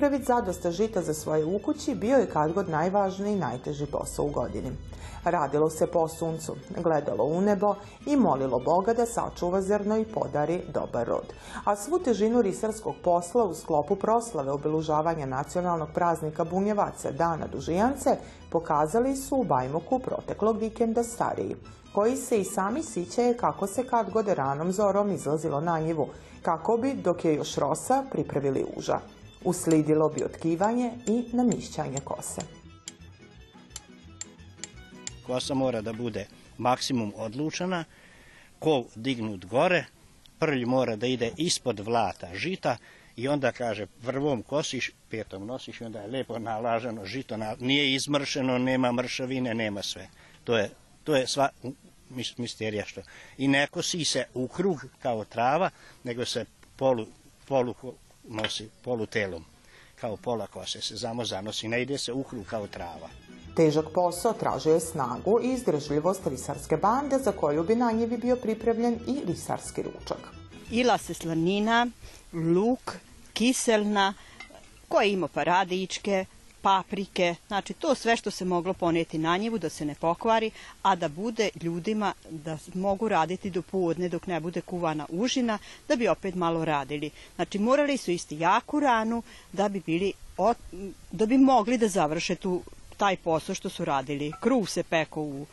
Pripraviti zadosta žita za svoje ukući bio je kad god najvažniji i najteži posao u godini. Radilo se po suncu, gledalo u nebo i molilo Boga da sačuva zrno i podari dobar rod. A svu težinu risarskog posla u sklopu proslave obelužavanja nacionalnog praznika Bunjevaca Dana Dužijance pokazali su u Bajmoku proteklog vikenda stariji, koji se i sami sićaje kako se kad god ranom zorom izlazilo na njivu, kako bi, dok je još rosa, pripravili uža. Uslidilo bi otkivanje i namišćanje kose. Kosa mora da bude maksimum odlučena, kol dignut gore, prlj mora da ide ispod vlata žita i onda kaže prvom kosiš, petom nosiš i onda je lepo nalaženo žito, nije izmršeno, nema mršavine, nema sve. To je, to je sva misterija što. I ne kosi se u krug kao trava, nego se polu, polu nosi polutelom, kao pola kose se samo zanosi, ne ide se u krug kao trava. Težak posao tražio je snagu i izdržljivost risarske bande za koju bi na njivi bio pripremljen i risarski ručak. Ila se slanina, luk, kiselna, koje ima paradičke, paprike, znači to sve što se moglo poneti na njivu da se ne pokvari, a da bude ljudima da mogu raditi do povodne dok ne bude kuvana užina, da bi opet malo radili. Znači morali su isti jaku ranu da bi bili da bi mogli da završe tu taj posao što su radili. Kruh se peko u,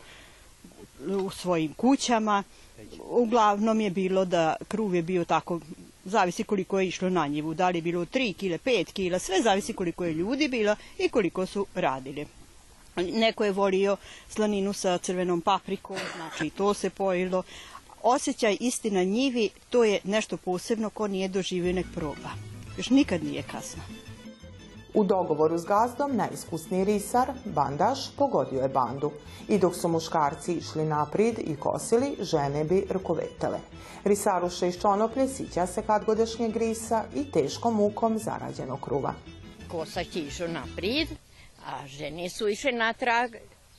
u svojim kućama. Uglavnom je bilo da kruh je bio tako zavisi koliko je išlo na njivu, da li je bilo 3 kile, 5 kila, sve zavisi koliko je ljudi bilo i koliko su radili. Neko je volio slaninu sa crvenom paprikom, znači to se pojilo. Osjećaj istina njivi, to je nešto posebno ko nije doživio nek proba. Još nikad nije kasno. U dogovoru s gazdom najiskusniji risar, bandaš, pogodio je bandu. I dok su muškarci išli naprijed i kosili, žene bi rukovetele. Risaruša iz Čonoplje sića se kad godešnjeg risa i teškom mukom zarađenog kruva. Kosać je išao naprijed, a žene su išle natrag,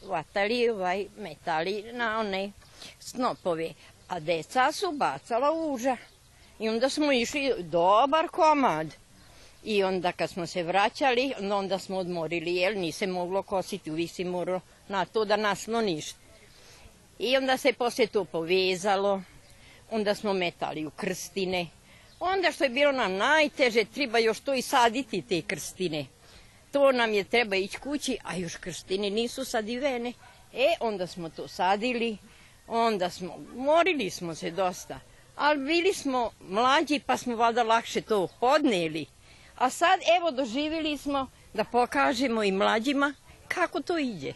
vatali, ovaj, metali na one snopove, a deca su bacala uža. I onda smo išli dobar komad. I onda kad smo se vraćali, onda smo odmorili, jer nise moglo kositi, uvijek si morao na to da naslo ništa. I onda se poslije to povezalo, onda smo metali u krstine. Onda što je bilo nam najteže, treba još to i saditi te krstine. To nam je treba ići kući, a još krstine nisu sadivene. E, onda smo to sadili, onda smo, morili smo se dosta. Ali bili smo mlađi, pa smo valjda lakše to podneli. A sad evo doživjeli smo da pokažemo i mlađima kako to ide.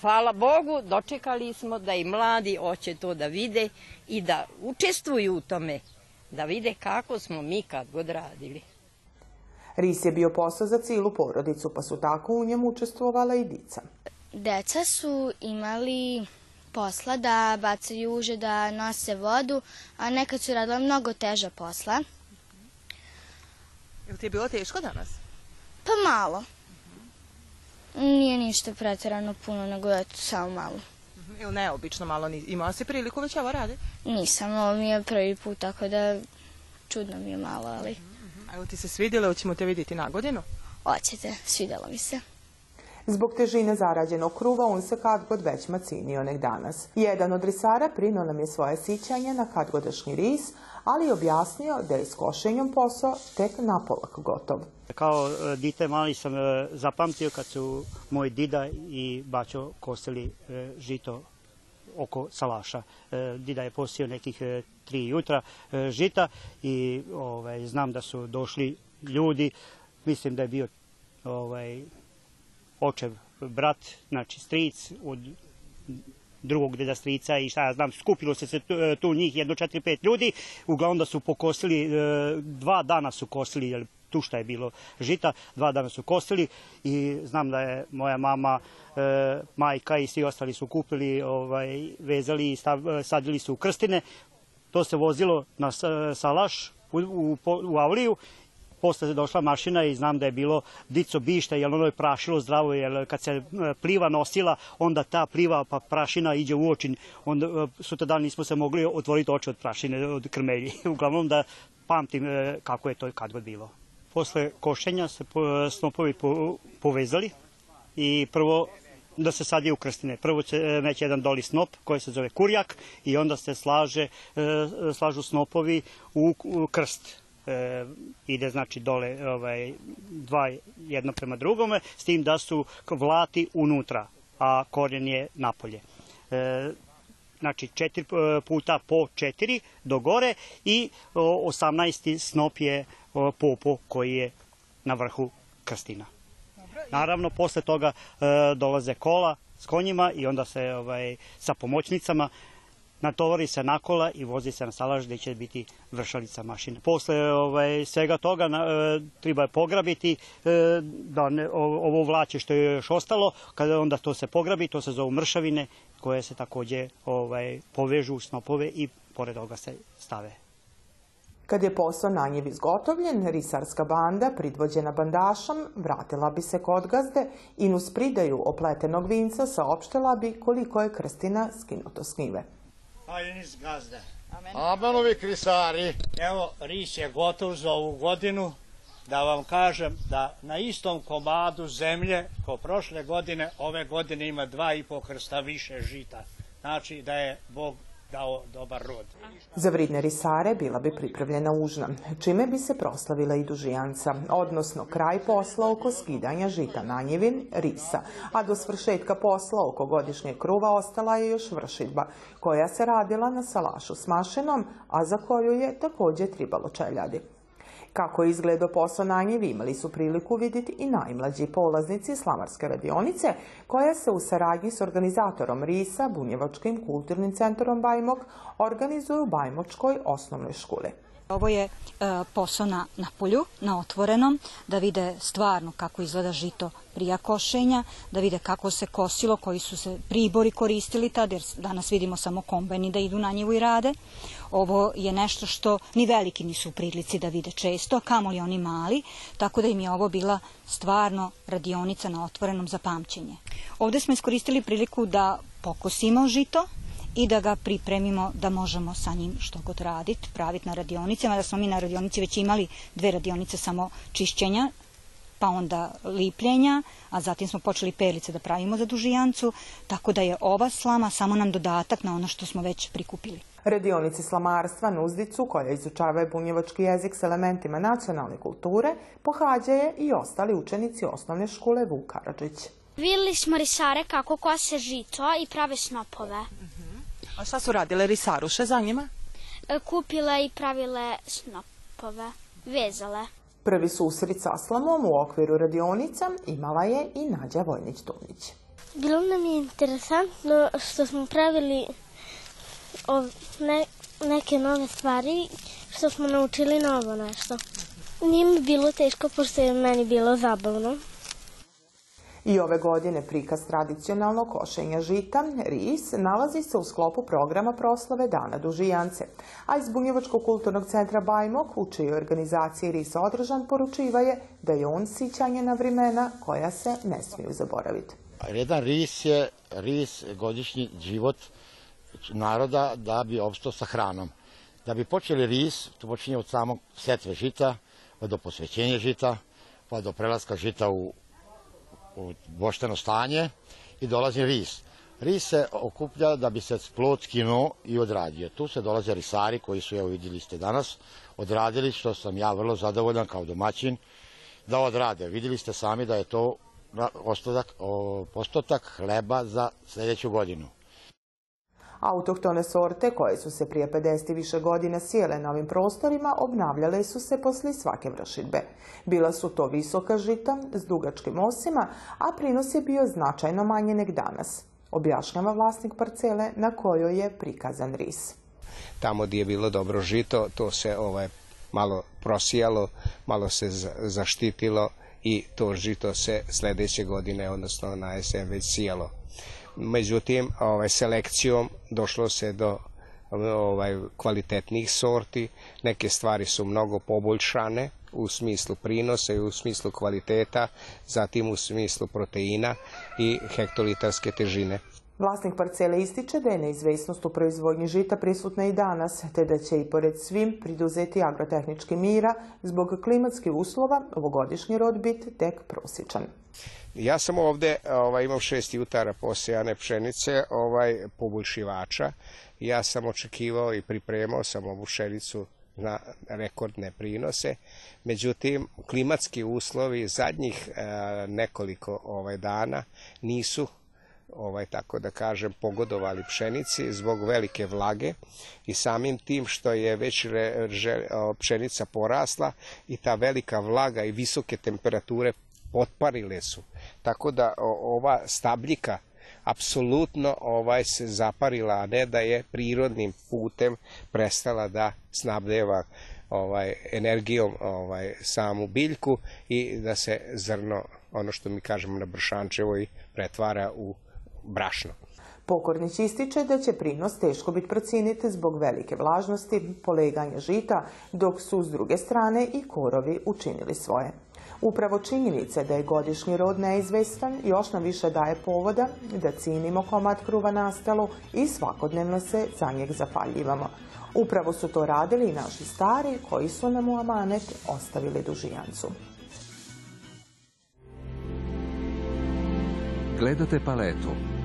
Hvala Bogu, dočekali smo da i mladi hoće to da vide i da učestvuju u tome, da vide kako smo mi kad god radili. Ris je bio posao za cilu porodicu, pa su tako u njemu učestvovala i dica. Deca su imali posla da bacaju uže, da nose vodu, a nekad su radila mnogo teža posla. Jel ti je bilo teško danas? Pa malo. Nije ništa pretjerano puno, nego eto, samo malo. Ili neobično malo, imao si priliku već ovo raditi? Nisam, ovo mi je prvi put, tako da čudno mi je malo, ali... A ili ti se svidjelo, hoćemo te vidjeti na godinu? Hoćete, svidjelo mi se. Zbog težine zarađenog kruva on se kad god već macinio nek danas. Jedan od risara prinuo nam je svoje sićanje na kadgodašnji ris, ali je objasnio da je s košenjem posao tek napolak gotov. Kao e, dite mali sam e, zapamtio kad su moj dida i bačo kosili e, žito oko salaša. Dida je posio nekih tri jutra žita i ovaj, znam da su došli ljudi, mislim da je bio ovaj, očev brat, znači stric od drugog deda strica i šta ja znam, skupilo se tu njih jedno četiri, pet ljudi, uglavnom da su pokosili, e, dva dana su kosili, jer tu šta je bilo žita, dva dana su kosili i znam da je moja mama, e, majka i svi ostali su kupili, ovaj, vezali i sadili su u krstine, to se vozilo na salaš u, u, u Avliju posle je došla mašina i znam da je bilo dico bišta, jer ono je prašilo zdravo, jer kad se e, pliva nosila, onda ta pliva pa prašina iđe u oči, onda e, sutra dan nismo se mogli otvoriti oči od prašine, od krmelji. Uglavnom da pamtim e, kako je to kad god bilo. posle košenja se snopovi povezali i prvo da se sadi u krstine. Prvo će neće jedan doli snop koji se zove kurjak i onda se slaže, slažu snopovi u krst e, ide znači dole ovaj, dva jedno prema drugome, s tim da su vlati unutra, a korijen je napolje. E, znači četiri e, puta po četiri do gore i 18. snop je popo koji je na vrhu krstina. Naravno, posle toga e, dolaze kola s konjima i onda se ovaj, sa pomoćnicama natovari se na kola i vozi se na salaž gde će biti vršalica mašine. Posle ovaj, svega toga na, e, treba pograbiti e, da ne, ovo vlaće što je još ostalo, kada onda to se pograbi, to se zovu mršavine koje se takođe ovaj, povežu u snopove i pored toga se stave. Kad je posao na njiv izgotovljen, risarska banda, pridvođena bandašom, vratila bi se kod gazde i nus pridaju opletenog vinca saopštila bi koliko je krstina skinuto s njive. Hajde niz gazda. Amenovi krisari. Evo, ris je gotov za ovu godinu. Da vam kažem da na istom komadu zemlje, ko prošle godine, ove godine ima dva i po krsta više žita. Znači da je Bog dao dobar rod. Za vridne risare bila bi pripravljena užna, čime bi se proslavila i dužijanca, odnosno kraj posla oko skidanja žita na njevin, risa, a do svršetka posla oko godišnjeg kruva ostala je još vršidba, koja se radila na salašu s mašinom, a za koju je takođe tribalo čeljadi. Kako je izgledao posao na njivi imali su priliku vidjeti i najmlađi polaznici Slamarske radionice, koja se u saradnji s organizatorom RISA, Bunjevačkim kulturnim centrom Bajmok, organizuju u Bajmočkoj osnovnoj školi. Ovo je e, posao na, na polju, na otvorenom, da vide stvarno kako izgleda žito prija košenja, da vide kako se kosilo, koji su se pribori koristili tad, jer danas vidimo samo kombajni da idu na njivu i rade. Ovo je nešto što ni veliki nisu u prilici da vide često, kamoli oni mali, tako da im je ovo bila stvarno radionica na otvorenom za pamćenje. Ovde smo iskoristili priliku da pokosimo žito, i da ga pripremimo da možemo sa njim što god raditi, praviti na radionicama, da smo mi na radionici već imali dve radionice samo čišćenja, pa onda lipljenja, a zatim smo počeli perlice da pravimo za dužijancu, tako da je ova slama samo nam dodatak na ono što smo već prikupili. Radionici slamarstva Nuzdicu, koja izučava bunjevački jezik s elementima nacionalne kulture, pohađaje i ostali učenici osnovne škole Vuk Karadžić. Videli smo risare kako kose žito i prave snopove. A šta su radile risaruše za njima? E, kupile i pravile snopove, vezale. Prvi susret sa slamom u okviru radionica imala je i Nađa Vojnić-Tunić. Bilo nam je interesantno što smo pravili ne, neke nove stvari, što smo naučili novo nešto. Nije mi bilo teško, pošto je meni bilo zabavno. I ove godine prikaz tradicionalnog košenja žita, RIS, nalazi se u sklopu programa proslave Dana Dužijance, a iz Bunjevačkog kulturnog centra Bajmok, u čijoj organizaciji RIS održan, poručiva je da je on sićanje na vremena koja se ne smiju zaboraviti. Jedan RIS je RIS godišnji život naroda da bi opstao sa hranom. Da bi počeli RIS, to počinje od samog setve žita, pa do posvećenja žita, pa do prelaska žita u u vošteno stanje i dolazi ris. Ris se okuplja da bi se plot skinuo i odradio. Tu se dolaze risari koji su, evo vidjeli ste danas, odradili, što sam ja vrlo zadovoljan kao domaćin, da odrade. Vidjeli ste sami da je to postotak, postotak hleba za sledeću godinu. Autohtone sorte koje su se prije 50 više godina sjele na ovim prostorima obnavljale su se posle svake vršidbe. Bila su to visoka žita s dugačkim osima, a prinos je bio značajno manje nek danas. Objašnjava vlasnik parcele na kojoj je prikazan ris. Tamo gdje je bilo dobro žito, to se ovaj, malo prosijalo, malo se zaštitilo i to žito se sledeće godine, odnosno na jesen već sijalo međutim ovaj, selekcijom došlo se do ovaj, kvalitetnih sorti, neke stvari su mnogo poboljšane u smislu prinosa i u smislu kvaliteta, zatim u smislu proteina i hektolitarske težine. Vlasnik parcele ističe da je neizvesnost u proizvodnji žita prisutna i danas, te da će i pored svim priduzeti agrotehnički mira zbog klimatskih uslova ovogodišnji rod biti tek prosječan. Ja sam ovde ovaj, imao šest jutara posejane pšenice, ovaj, poboljšivača. Ja sam očekivao i pripremao sam ovu pšenicu na rekordne prinose. Međutim, klimatski uslovi zadnjih e, nekoliko ovaj dana nisu ovaj tako da kažem pogodovali pšenici zbog velike vlage i samim tim što je već re, re, pšenica porasla i ta velika vlaga i visoke temperature potparile su. Tako da ova stabljika apsolutno ovaj se zaparila, a ne da je prirodnim putem prestala da snabdeva ovaj energijom ovaj samu biljku i da se zrno ono što mi kažemo na Bršančevoj pretvara u brašno. Pokornić ističe da će prinos teško biti procijeniti zbog velike vlažnosti, poleganja žita, dok su s druge strane i korovi učinili svoje. Upravo činjenice da je godišnji rod neizvestan još nam više daje povoda da cijenimo komad kruva nastalu i svakodnevno se za njeg zapaljivamo. Upravo su to radili i naši stari koji su nam u amanet ostavili dužijancu. Gledate paletu.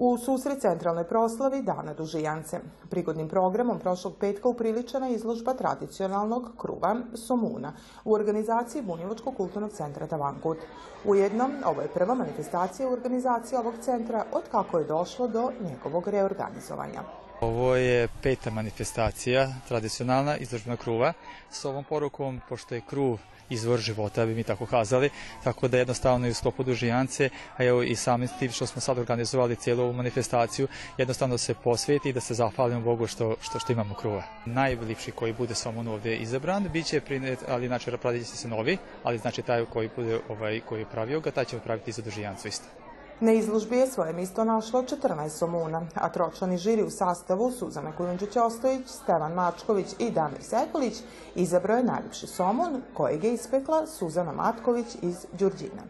U susret centralnoj proslavi Dana Dužijance. Prigodnim programom prošlog petka upriličena izložba tradicionalnog kruva Somuna u organizaciji Bunjevačkog kulturnog centra Tavankut. Ujedno, ovo je prva manifestacija u organizaciji ovog centra od kako je došlo do njegovog reorganizovanja. Ovo je peta manifestacija, tradicionalna izložbena kruva. S ovom porukom, pošto je kruv izvor života, bi mi tako kazali, tako da jednostavno i u sklopu dužijance, a evo i samim tim što smo sad organizovali cijelu ovu manifestaciju, jednostavno se posveti i da se zahvalimo Bogu što, što, što imamo kruva. Najlipši koji bude Somun ovde izabran, bit će prinet, ali znači pravit će se novi, ali znači taj koji bude ovaj koji je pravio ga, taj ćemo praviti i za dužijancu isto. Na izložbi je svoje mjesto našlo 14 somuna, a tročlani žiri u sastavu Suzana Kujundžić-Ostojić, Stevan Mačković i Damir Sekulić izabrao je najljepši somun kojeg je ispekla Suzana Matković iz Đurđina.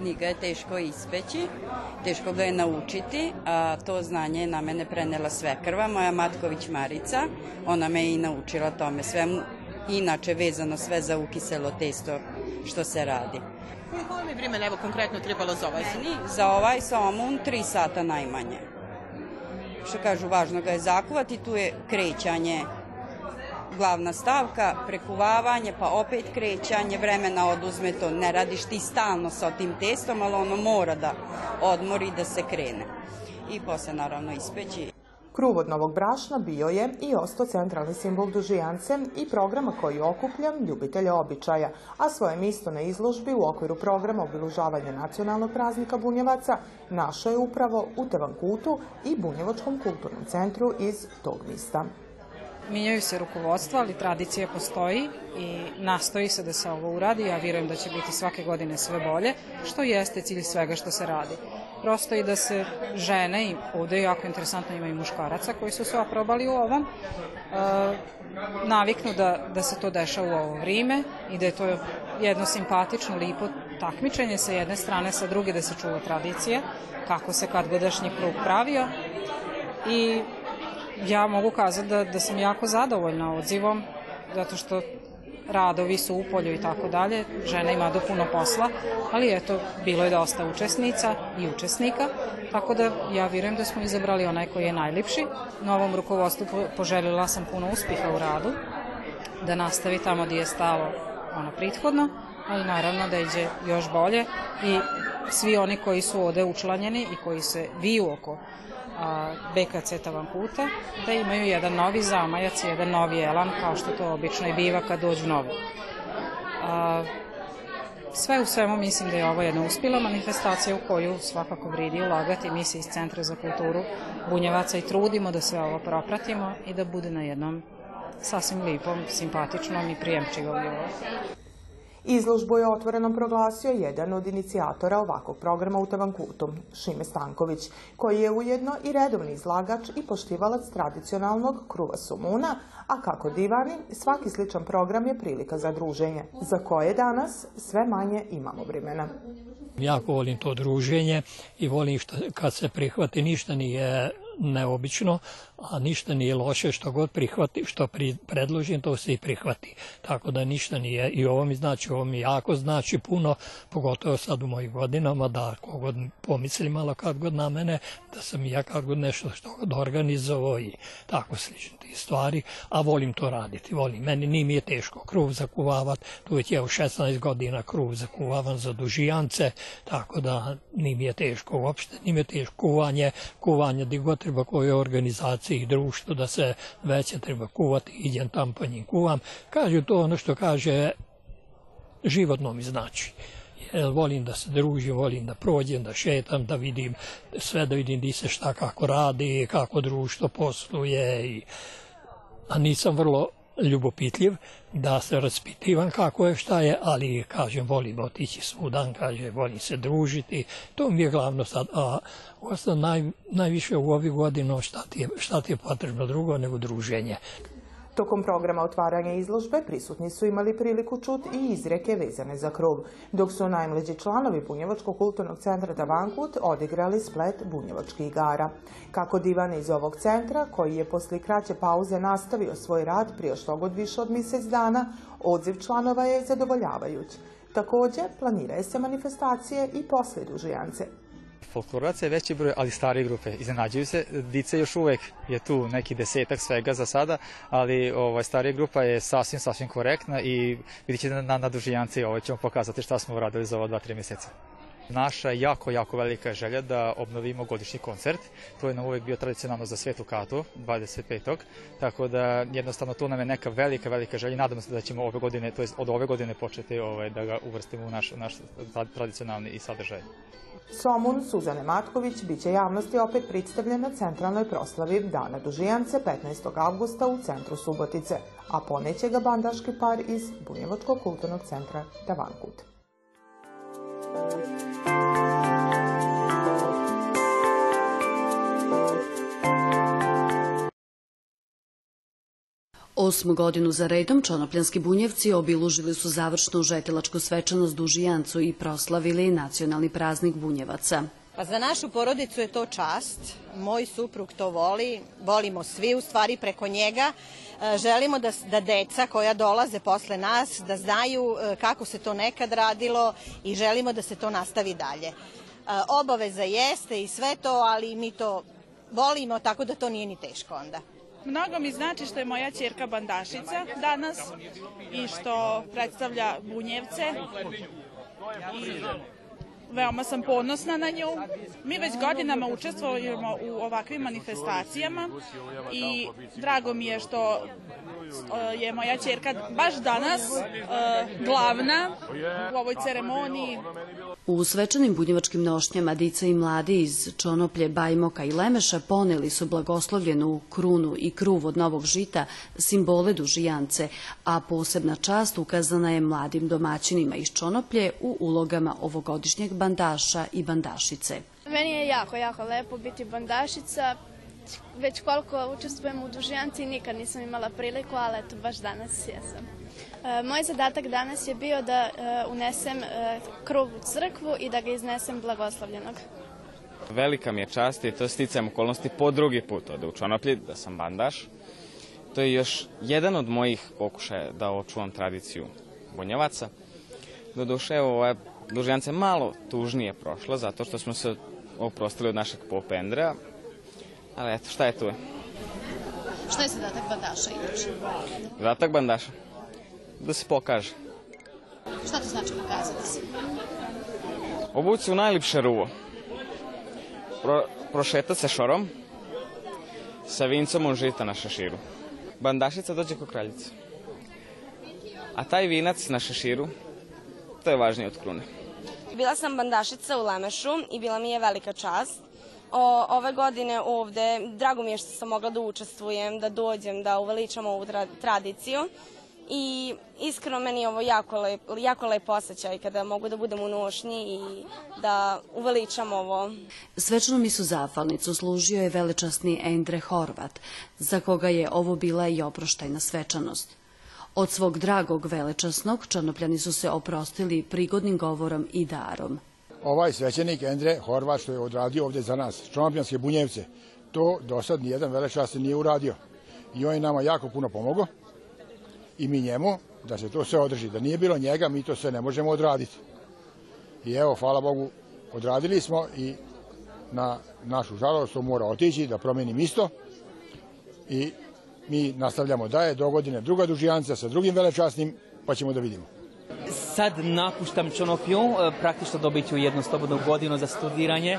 Njega je teško ispeći, teško ga je naučiti, a to znanje je na mene prenela svekrva, moja Matković Marica. Ona me je i naučila tome svemu, inače vezano sve za ukiselo testo što se radi. Koliko vam je vremena evo konkretno trebalo za ovaj Meni za ovaj somun 3 sata najmanje. Što kažu, važno ga je zakuvati, tu je krećanje glavna stavka, prekuvavanje, pa opet krećanje, vremena oduzme to, ne radiš ti stalno sa tim testom, ali ono mora da odmori da se krene. I posle naravno ispeći. Kruv od novog brašna bio je i ostao centralni simbol Dužijance i programa koji okuplja ljubitelja običaja, a svoje mjesto na izložbi u okviru programa obilužavanja nacionalnog praznika Bunjevaca našao je upravo u Tevankutu i Bunjevačkom kulturnom centru iz tog mista. Minjaju se rukovodstva, ali tradicija postoji i nastoji se da se ovo uradi. Ja vjerujem da će biti svake godine sve bolje, što jeste cilj svega što se radi prosto i da se žene, i ovde je jako interesantno ima i muškaraca koji su se oprobali u ovom, e, naviknu da, da se to deša u ovo vrijeme i da je to jedno simpatično, lipo takmičenje sa jedne strane, sa druge da se čuva tradicija, kako se kad godašnji krug pravio. I ja mogu kazati da, da sam jako zadovoljna odzivom, zato što radovi su u polju i tako dalje, žena ima do puno posla, ali eto, bilo je dosta učesnica i učesnika, tako da ja vjerujem da smo izabrali onaj koji je najlipši. Novom rukovodstvu poželjela sam puno uspjeha u radu, da nastavi tamo gdje je stalo ono prethodno, ali naravno da iđe još bolje i svi oni koji su ovde učlanjeni i koji se viju oko BKC Tavankuta, da imaju jedan novi zamajac, jedan novi elan, kao što to obično i biva kad dođu novo. Sve u svemu mislim da je ovo jedna uspjela manifestacija u koju svakako vridi ulagati. Mi se iz Centra za kulturu Bunjevaca i trudimo da sve ovo propratimo i da bude na jednom sasvim lipom, simpatičnom i prijemčivom nivou. Izložbu je otvorenom proglasio jedan od inicijatora ovakvog programa u Tavankutu, Šime Stanković, koji je ujedno i redovni izlagač i poštivalac tradicionalnog kruva sumuna, a kako divani, svaki sličan program je prilika za druženje, za koje danas sve manje imamo vremena. Jako volim to druženje i volim kad se prihvati ništa nije neobično, a ništa nije loše što god prihvati, što pri, predložim, to se i prihvati. Tako da ništa nije, i ovo mi znači, ovo mi jako znači puno, pogotovo sad u mojim godinama, da kogod pomisli malo kad god na mene, da sam ja kad god nešto što god organizovao i tako slično ti stvari, a volim to raditi, volim. Meni nije mi je teško kruv zakuvavati, tu već je u 16 godina kruv zakuvavam za dužijance, tako da nije mi je teško uopšte, nije mi je teško kuvanje, kuvanje gdje god treba kojoj organizaciji i društvu da se veće treba kuvati, idem tam pa njim kuvam. Kažu to ono što kaže životno mi znači. Jer volim da se družim, volim da prođem, da šetam, da vidim sve, da vidim di se šta kako radi, kako društvo posluje. I, a nisam vrlo ljubopitljiv, da se raspitivam kako je šta je, ali kažem volim otići svudan, kaže volim se družiti, to mi je glavno sad, a ostalo naj, najviše u ovih godinu šta ti, je, šta ti je potrebno drugo nego druženje. Tokom programa otvaranja izložbe prisutni su imali priliku čuti i izreke vezane za krov, dok su najmlađi članovi Bunjevačkog kulturnog centra Davankut odigrali splet bunjevačkih igara. Kako divan iz ovog centra, koji je posle kraće pauze nastavio svoj rad prije što god više od mjesec dana, odziv članova je zadovoljavajuć. Također, planiraju se manifestacije i posle dužijance, folkloraca je veći broj, ali stare grupe. Iznenađuju se, dice još uvek je tu neki desetak svega za sada, ali ovaj, starija grupa je sasvim, sasvim korektna i vidit ćete na, na dužijanci ovaj, ćemo pokazati šta smo uradili za ova dva, tri mjeseca. Naša jako, jako velika želja da obnovimo godišnji koncert. To je nam uvek bio tradicionalno za Svetu Katu, 25. Tako da jednostavno to nam je neka velika, velika želja. Nadamo se da ćemo ove godine, to jest od ove godine početi ovaj, da ga uvrstimo u naš, naš tradicionalni i sadržaj. Somun Suzane Matković biće javnosti opet predstavljen na centralnoj proslavi Dana Dužijance 15. avgusta u centru Subotice, a poneće ga bandaški par iz Bunjevačkog kulturnog centra Tavankut. Osmu godinu za redom čonopljanski bunjevci obilužili su završnu žetilačku svečanost Dužijancu i proslavili nacionalni praznik bunjevaca. Pa za našu porodicu je to čast. Moj suprug to voli, volimo svi u stvari preko njega. E, želimo da, da deca koja dolaze posle nas da znaju e, kako se to nekad radilo i želimo da se to nastavi dalje. E, obaveza jeste i sve to, ali mi to volimo tako da to nije ni teško onda. Mnogo mi znači što je moja čerka bandašica danas i što predstavlja bunjevce i veoma sam ponosna na nju. Mi već godinama učestvujemo u ovakvim manifestacijama i drago mi je što je moja čerka baš danas glavna u ovoj ceremoniji. U svečanim bunjevačkim nošnjama dica i mladi iz Čonoplje, Bajmoka i Lemeša poneli su blagoslovljenu krunu i kruv od novog žita, simbole dužijance, a posebna čast ukazana je mladim domaćinima iz Čonoplje u ulogama ovogodišnjeg bandaša i bandašice. Meni je jako, jako lepo biti bandašica. Već koliko učestvujem u dužijanci nikad nisam imala priliku, ali eto baš danas jesam. E, moj zadatak danas je bio da e, unesem e, krug u crkvu i da ga iznesem blagoslovljenog. Velika mi je čast i to sticajem okolnosti po drugi put od u Čonoplji, da sam bandaš. To je još jedan od mojih pokušaja da očuvam tradiciju bunjevaca. Doduše, ova dužjanca je malo tužnije prošla, zato što smo se oprostili od našeg popa Andreja. Ali eto, šta je tu? Šta je zadatak bandaša inače? Zadatak bandaša? Da se pokaže. Šta to znači pokazati se? Obuci u najlipše ruvo. Pro, prošeta se šorom sa vincom on žita na šeširu. Bandašica dođe ko kraljica. A taj vinac na šeširu, to je važnije od krune. Bila sam bandašica u Lemešu i bila mi je velika čast. O, ove godine ovde, drago mi je što sam mogla da učestvujem, da dođem, da uveličam ovu tra tradiciju i iskreno meni je ovo jako lep, jako lep osjećaj kada mogu da budem u nošnji i da uveličam ovo. Svečanu misu zafalnicu služio je velečasni Endre Horvat, za koga je ovo bila i oproštajna svečanost. Od svog dragog velečasnog čanopljani su se oprostili prigodnim govorom i darom. Ovaj svećenik Endre Horvat što je odradio ovde za nas, čanopljanske bunjevce, to do sad nijedan velečasni nije uradio. I on je nama jako puno pomogao i mi njemu da se to sve održi. Da nije bilo njega, mi to sve ne možemo odraditi. I evo, hvala Bogu, odradili smo i na našu žalost to mora otići da promeni misto i mi nastavljamo daje do godine druga dužijanca sa drugim velečasnim, pa ćemo da vidimo. Sad napuštam Čonopju, praktično dobit ću jednu slobodnu godinu za studiranje.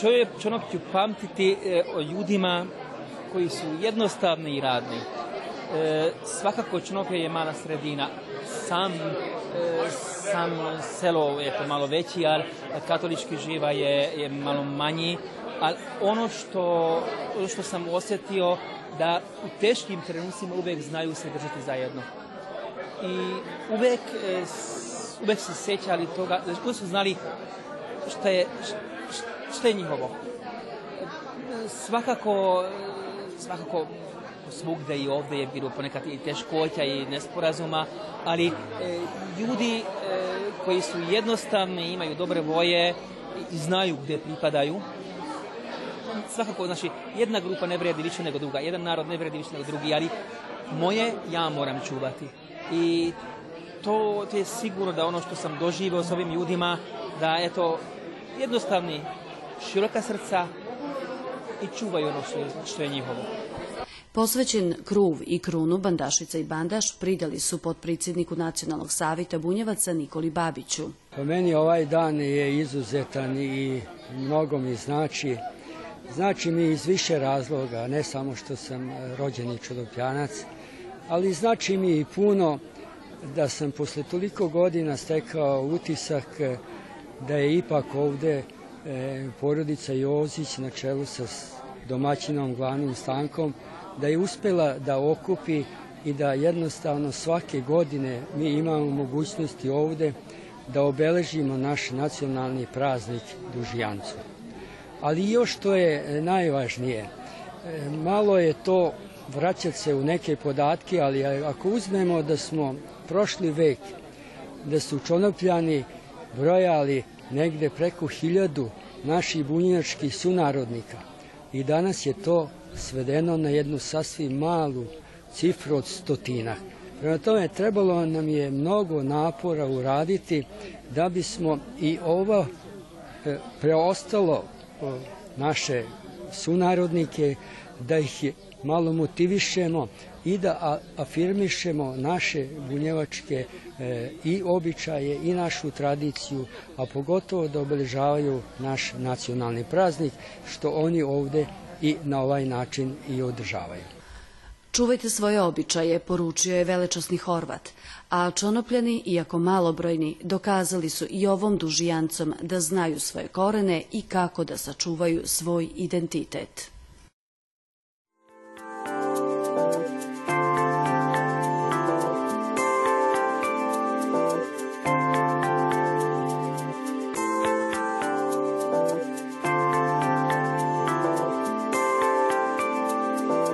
Čovjek Čonopju pamtiti o ljudima koji su jednostavni i radni. E, svakako Čonopje je mala sredina. Sam, e, sam selo je to malo veći, ali katolički živa je, je malo manji. Ali ono što, što sam osjetio da u teškim trenucima uvek znaju se držati zajedno. I uvek, e, uvek se sećali toga, uvek su znali šta je, šta je njihovo. Svakako, svakako svugde i ovde je bilo ponekad i teškoća i nesporazuma, ali e, ljudi e, koji su jednostavni, imaju dobre voje i znaju gde pripadaju, svakako, znači, jedna grupa ne vredi više nego druga, jedan narod ne vredi više nego drugi, ali moje ja moram čuvati. I to, to je sigurno da ono što sam doživao s ovim ljudima, da eto, jednostavni, široka srca i čuvaju ono što je, što je njihovo. Posvećen kruv i krunu Bandašica i Bandaš pridali su potpredsjedniku Nacionalnog savjeta Bunjevaca Nikoli Babiću. Po meni ovaj dan je izuzetan i mnogo mi znači. Znači mi iz više razloga, ne samo što sam rođeni čudopjanac, ali znači mi i puno da sam posle toliko godina stekao utisak da je ipak ovde e, porodica Jozić na čelu sa domaćinom glavnim stankom da je uspela da okupi i da jednostavno svake godine mi imamo mogućnosti ovde da obeležimo naš nacionalni praznik Dužijancu. Ali još što je najvažnije, malo je to vraćati se u neke podatke, ali ako uzmemo da smo prošli vek, da su čonopljani brojali negde preko hiljadu naših bunjevačkih sunarodnika i danas je to svedeno na jednu sasvim malu cifru od stotinak. Prema tome, trebalo nam je mnogo napora uraditi da bismo i ovo e, preostalo naše sunarodnike, da ih malo motivišemo i da afirmišemo naše bunjevačke e, i običaje i našu tradiciju, a pogotovo da obeležavaju naš nacionalni praznik, što oni ovde i na ovaj način i održavaju. Čuvajte svoje običaje, poručio je velečasni Horvat, a čonopljani, iako malobrojni, dokazali su i ovom dužijancom da znaju svoje korene i kako da sačuvaju svoj identitet.